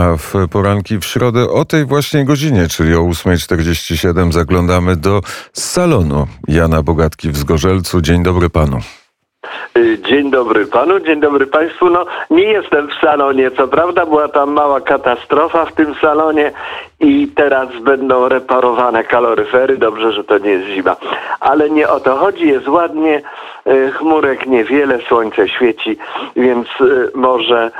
A w poranki w środę o tej właśnie godzinie, czyli o 8.47 zaglądamy do salonu Jana Bogatki w Zgorzelcu. Dzień dobry panu. Y, dzień dobry panu, dzień dobry państwu. No, nie jestem w salonie, co prawda była tam mała katastrofa w tym salonie i teraz będą reparowane kaloryfery. Dobrze, że to nie jest zima. Ale nie o to chodzi, jest ładnie, chmurek niewiele, słońce świeci, więc y, może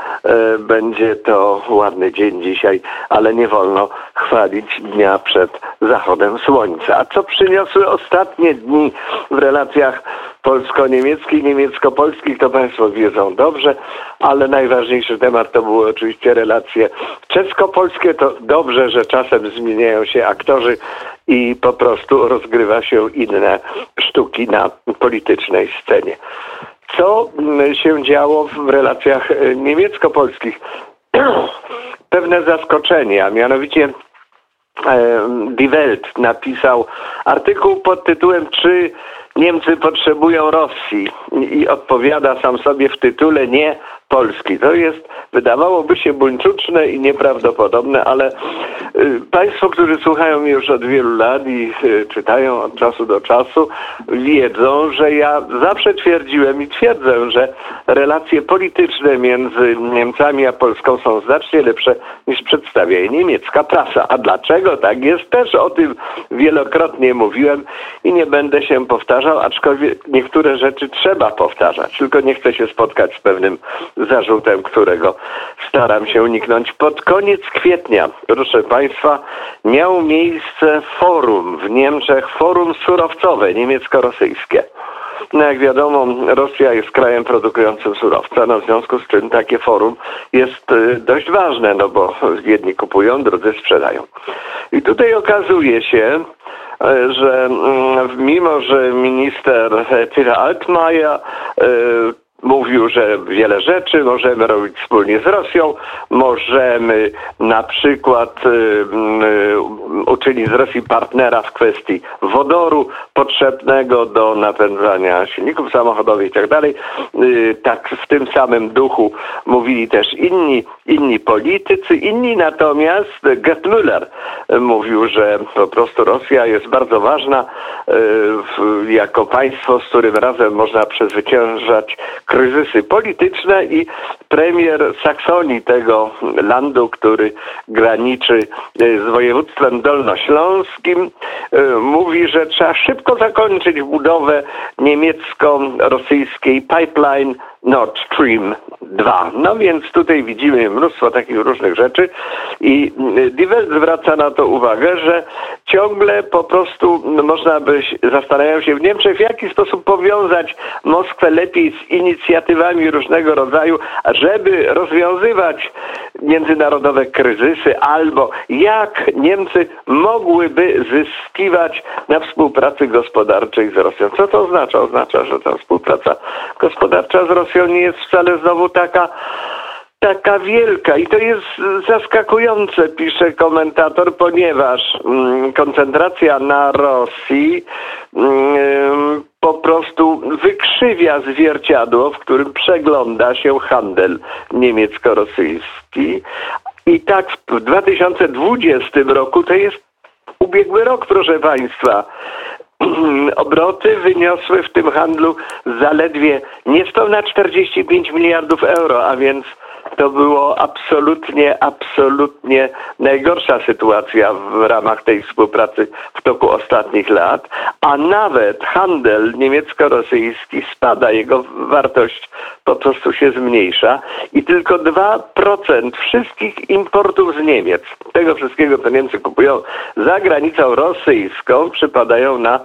będzie to ładny dzień dzisiaj, ale nie wolno chwalić dnia przed zachodem słońca. A co przyniosły ostatnie dni w relacjach polsko-niemieckich, niemiecko-polskich, to Państwo wiedzą dobrze, ale najważniejszy temat to były oczywiście relacje czesko-polskie. To dobrze, że czasem zmieniają się aktorzy i po prostu rozgrywa się inne sztuki na politycznej scenie. Co się działo w relacjach e, niemiecko-polskich? Pewne zaskoczenie, a mianowicie Die Welt napisał artykuł pod tytułem Czy Niemcy potrzebują Rosji. I odpowiada sam sobie w tytule nie Polski. To jest, wydawałoby się buńczuczne i nieprawdopodobne, ale y, Państwo, którzy słuchają mnie już od wielu lat i y, czytają od czasu do czasu, wiedzą, że ja zawsze twierdziłem i twierdzę, że relacje polityczne między Niemcami a Polską są znacznie lepsze niż przedstawia je niemiecka prasa. A dlaczego tak jest? Też o tym wielokrotnie mówiłem i nie będę się powtarzał, aczkolwiek niektóre rzeczy trzeba powtarzać, tylko nie chcę się spotkać z pewnym zarzutem, którego staram się uniknąć. Pod koniec kwietnia, proszę Państwa, miał miejsce forum w Niemczech, forum surowcowe niemiecko-rosyjskie. No jak wiadomo, Rosja jest krajem produkującym surowce, no w związku z czym takie forum jest y, dość ważne, no bo jedni kupują, drudzy sprzedają. I tutaj okazuje się, y, że mm, mimo, że minister Tira Altmaier y, mówił, że wiele rzeczy możemy robić wspólnie z Rosją. Możemy na przykład y, y, uczynić z Rosji partnera w kwestii wodoru potrzebnego do napędzania silników samochodowych i tak. Y, tak w tym samym duchu mówili też inni, inni politycy. Inni natomiast, Gerd Müller mówił, że po prostu Rosja jest bardzo ważna jako państwo, z którym razem można przezwyciężać kryzysy polityczne i premier Saksonii, tego landu, który graniczy e, z województwem dolnośląskim, e, mówi, że trzeba szybko zakończyć budowę niemiecko-rosyjskiej pipeline Nord Stream 2. No więc tutaj widzimy mnóstwo takich różnych rzeczy i Divert zwraca na to uwagę, że ciągle po prostu można by zastanawiać się w Niemczech, w jaki sposób powiązać Moskwę lepiej z inicjatywami różnego rodzaju, żeby rozwiązywać międzynarodowe kryzysy, albo jak Niemcy mogłyby zyskiwać na współpracy gospodarczej z Rosją. Co to oznacza? Oznacza, że ta współpraca gospodarcza z Rosją nie jest wcale znowu taka taka wielka i to jest zaskakujące, pisze komentator, ponieważ mm, koncentracja na Rosji mm, po prostu wykrzywia zwierciadło, w którym przegląda się handel niemiecko-rosyjski. I tak w 2020 roku to jest ubiegły rok, proszę Państwa. Obroty wyniosły w tym handlu zaledwie niespełna 45 miliardów euro, a więc to było absolutnie, absolutnie najgorsza sytuacja w ramach tej współpracy w toku ostatnich lat, a nawet handel niemiecko-rosyjski spada, jego wartość po prostu się zmniejsza i tylko 2% wszystkich importów z Niemiec, tego wszystkiego, co Niemcy kupują za granicą rosyjską, przypadają na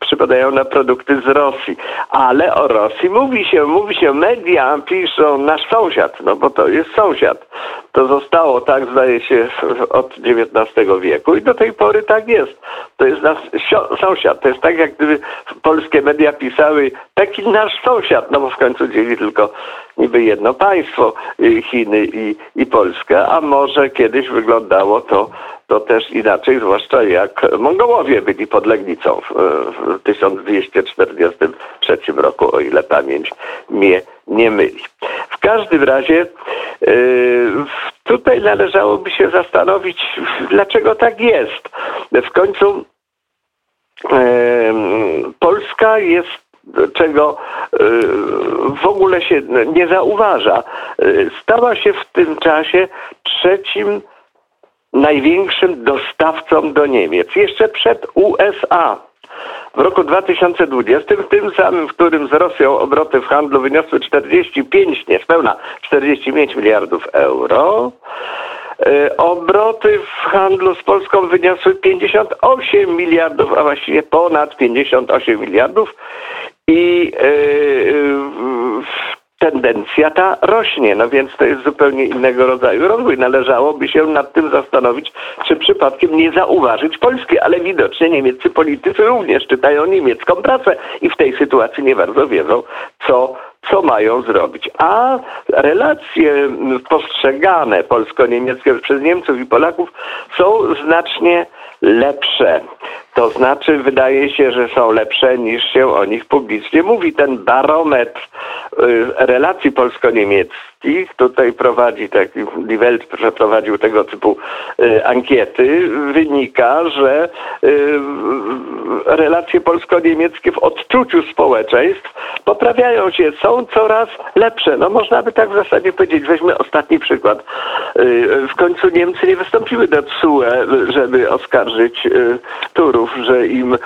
przypadają na produkty z Rosji. Ale o Rosji mówi się, mówi się, media piszą nasz sąsiad, no bo to jest sąsiad. To zostało tak, zdaje się, od XIX wieku i do tej pory tak jest. To jest nasz sąsiad. To jest tak, jak gdyby polskie media pisały taki nasz sąsiad, no bo w końcu dzieli tylko niby jedno państwo, y, Chiny i, i Polskę, a może kiedyś wyglądało to to też inaczej, zwłaszcza jak Mongołowie byli pod Legnicą w, w 1243 roku, o ile pamięć mnie nie myli. W każdym razie yy, tutaj należałoby się zastanowić, dlaczego tak jest. W końcu yy, Polska jest czego yy, w ogóle się nie zauważa. Stała się w tym czasie trzecim największym dostawcą do Niemiec, jeszcze przed USA. W roku 2020, tym samym, w którym z Rosją obroty w handlu wyniosły 45, niespełna 45 miliardów euro, e, obroty w handlu z Polską wyniosły 58 miliardów, a właściwie ponad 58 miliardów i yy, tendencja ta rośnie, no więc to jest zupełnie innego rodzaju rozwój. Należałoby się nad tym zastanowić, czy przypadkiem nie zauważyć Polski, ale widocznie niemieccy politycy również czytają niemiecką pracę i w tej sytuacji nie bardzo wiedzą, co co mają zrobić. A relacje postrzegane polsko-niemieckie przez Niemców i Polaków są znacznie lepsze. To znaczy, wydaje się, że są lepsze niż się o nich publicznie mówi. Ten barometr y, relacji polsko-niemieckich tutaj prowadzi taki, Die przeprowadził tego typu y, ankiety. Wynika, że y, relacje polsko-niemieckie w odczuciu społeczeństw poprawiają się, są coraz lepsze. No można by tak w zasadzie powiedzieć. Weźmy ostatni przykład. W końcu Niemcy nie wystąpiły do TSUE, żeby oskarżyć Turów że im e,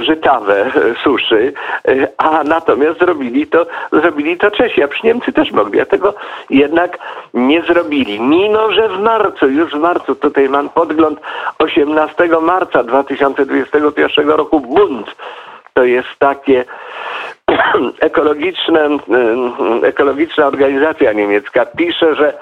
żytawe suszy, e, a natomiast zrobili to, zrobili to Czesi, a przy Niemcy też mogli, a tego jednak nie zrobili. Mimo, że w marcu, już w marcu, tutaj mam podgląd 18 marca 2021 roku Bund, to jest takie ekologiczne, ekologiczna organizacja niemiecka, pisze, że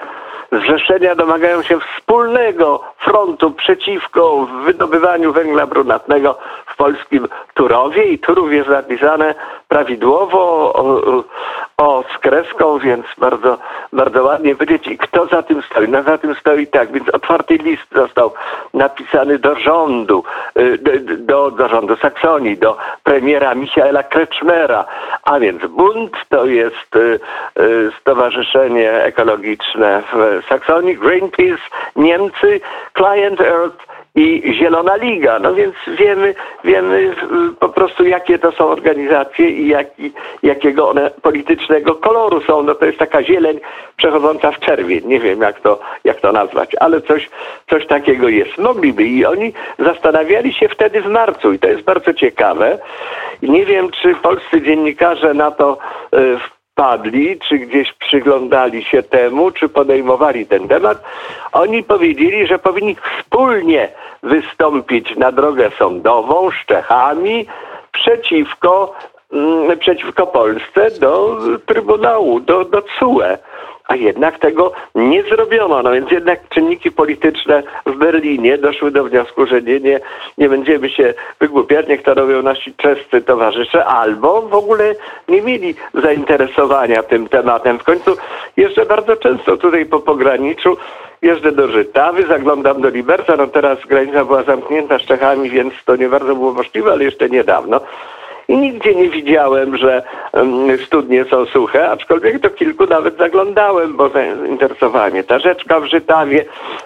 Zrzeszenia domagają się wspólnego frontu przeciwko wydobywaniu węgla brunatnego w polskim Turowie i Turów jest zapisane prawidłowo o, z kreską, więc bardzo, bardzo ładnie powiedzieć. I kto za tym stoi? No za tym stoi tak, więc otwarty list został napisany do rządu, y, do, do rządu Saksonii, do premiera Michaela Kretschmera, a więc Bund to jest y, y, stowarzyszenie ekologiczne w Saksonii, Greenpeace, Niemcy, Client Earth i Zielona Liga. No więc wiemy, wiemy po prostu jakie to są organizacje i jaki, jakiego one politycznego koloru są. No to jest taka zieleń przechodząca w czerwień. Nie wiem jak to, jak to nazwać, ale coś, coś takiego jest. Mogliby i oni zastanawiali się wtedy w marcu i to jest bardzo ciekawe. Nie wiem, czy polscy dziennikarze na to y, padli, czy gdzieś przyglądali się temu, czy podejmowali ten temat, oni powiedzieli, że powinni wspólnie wystąpić na drogę sądową z Czechami przeciwko, mm, przeciwko Polsce do Trybunału, do, do CUE a jednak tego nie zrobiono. No więc jednak czynniki polityczne w Berlinie doszły do wniosku, że nie, nie, nie będziemy się wygłupiać, niech to robią nasi czescy towarzysze, albo w ogóle nie mieli zainteresowania tym tematem. W końcu jeszcze bardzo często tutaj po pograniczu jeżdżę do Żytawy, zaglądam do Liberca, no teraz granica była zamknięta z Czechami, więc to nie bardzo było możliwe, ale jeszcze niedawno. I nigdzie nie widziałem, że studnie są suche, aczkolwiek do kilku nawet zaglądałem, bo zainteresowała mnie ta rzeczka w Żytawie,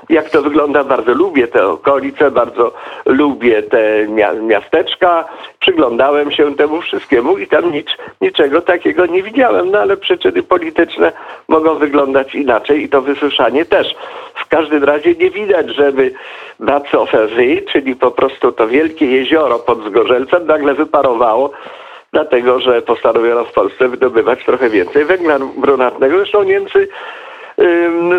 jak to wygląda. Bardzo lubię te okolice, bardzo lubię te miasteczka. Przyglądałem się temu wszystkiemu i tam nic, niczego takiego nie widziałem. No ale przyczyny polityczne mogą wyglądać inaczej i to wysłyszanie też. W każdym razie nie widać, żeby Bacofery, czyli po prostu to wielkie jezioro pod Zgorzelcem nagle wyparowało dlatego że postanowiono w Polsce wydobywać trochę więcej węgla brunatnego. Zresztą Niemcy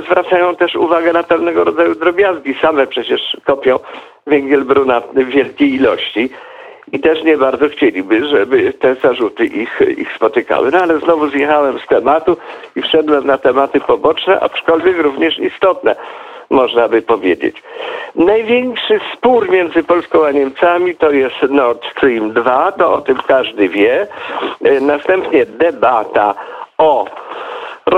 zwracają też uwagę na pewnego rodzaju drobiazgi. Same przecież kopią węgiel brunatny w wielkiej ilości i też nie bardzo chcieliby, żeby te zarzuty ich, ich spotykały. No ale znowu zjechałem z tematu i wszedłem na tematy poboczne, aczkolwiek również istotne można by powiedzieć. Największy spór między Polską a Niemcami to jest Nord Stream 2, to o tym każdy wie. E, następnie debata o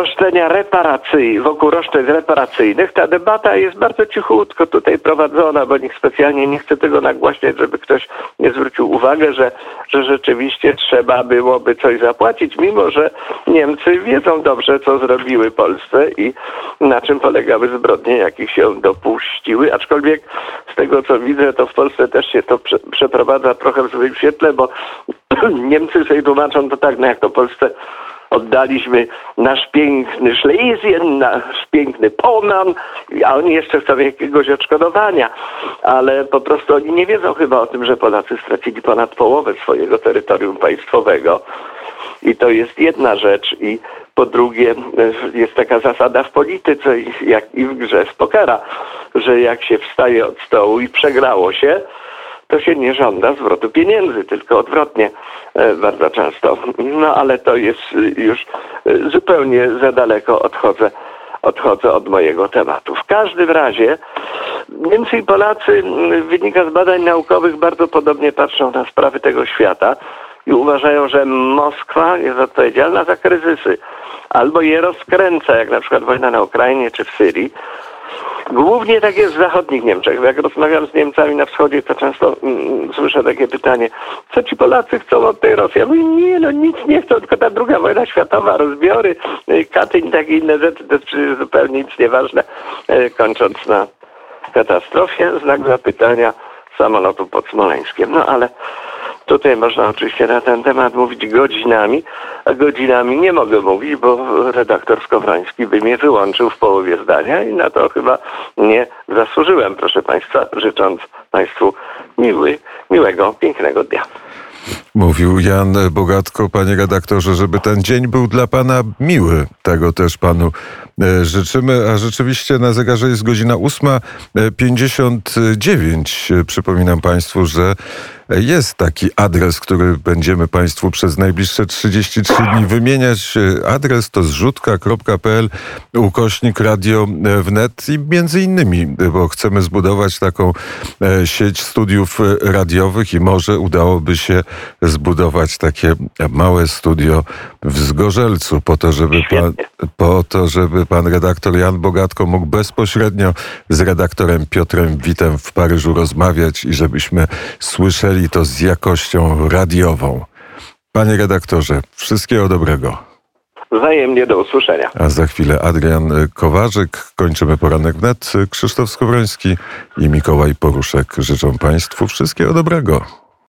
roszczenia reparacyjne, wokół roszczeń reparacyjnych, ta debata jest bardzo cichutko tutaj prowadzona, bo nikt specjalnie nie chce tego nagłaśniać, żeby ktoś nie zwrócił uwagę, że, że rzeczywiście trzeba byłoby coś zapłacić, mimo że Niemcy wiedzą dobrze, co zrobiły Polsce i na czym polegały zbrodnie, jakich się dopuściły, aczkolwiek z tego, co widzę, to w Polsce też się to prze, przeprowadza trochę w złym świetle, bo Niemcy sobie tłumaczą to tak, no jak to Polsce oddaliśmy nasz piękny Schlesien, nasz piękny Ponan, a oni jeszcze chcą jakiegoś odszkodowania. Ale po prostu oni nie wiedzą chyba o tym, że Polacy stracili ponad połowę swojego terytorium państwowego. I to jest jedna rzecz. I po drugie, jest taka zasada w polityce, jak i w grze w pokera, że jak się wstaje od stołu i przegrało się, to się nie żąda zwrotu pieniędzy, tylko odwrotnie e, bardzo często. No ale to jest już e, zupełnie za daleko odchodzę, odchodzę od mojego tematu. W każdym razie Niemcy i Polacy, wynika z badań naukowych, bardzo podobnie patrzą na sprawy tego świata i uważają, że Moskwa jest odpowiedzialna za kryzysy albo je rozkręca, jak na przykład wojna na Ukrainie czy w Syrii, Głównie tak jest w zachodnich Niemczech. Jak rozmawiam z Niemcami na wschodzie, to często mm, słyszę takie pytanie, co ci Polacy chcą od tej Rosji? Ja mówię, nie, no nic nie chcą, tylko ta druga wojna światowa, rozbiory, y, Katyń, takie inne rzeczy, to jest przecież zupełnie nic nieważne, y, kończąc na katastrofie, znak zapytania samolotu pod Smoleńskiem. No ale Tutaj można oczywiście na ten temat mówić godzinami, a godzinami nie mogę mówić, bo redaktor Skowroński by mnie wyłączył w połowie zdania i na to chyba nie zasłużyłem, proszę Państwa, życząc Państwu miły, miłego, pięknego dnia. Mówił Jan Bogatko, panie redaktorze, żeby ten dzień był dla pana miły. Tego też panu e, życzymy. A rzeczywiście na zegarze jest godzina 8.59. Przypominam państwu, że jest taki adres, który będziemy Państwu przez najbliższe 33 dni wymieniać. Adres to zrzutka.pl ukośnik radio wnet i między innymi, bo chcemy zbudować taką e, sieć studiów radiowych i może udałoby się zbudować takie małe studio w Zgorzelcu po to, żeby pan, po to, żeby pan redaktor Jan Bogatko mógł bezpośrednio z redaktorem Piotrem Witem w Paryżu rozmawiać i żebyśmy słyszeli to z jakością radiową. Panie redaktorze, wszystkiego dobrego. Wzajemnie do usłyszenia. A za chwilę Adrian Kowarzyk. Kończymy poranek wnet. Krzysztof Skowroński i Mikołaj Poruszek życzą Państwu wszystkiego dobrego.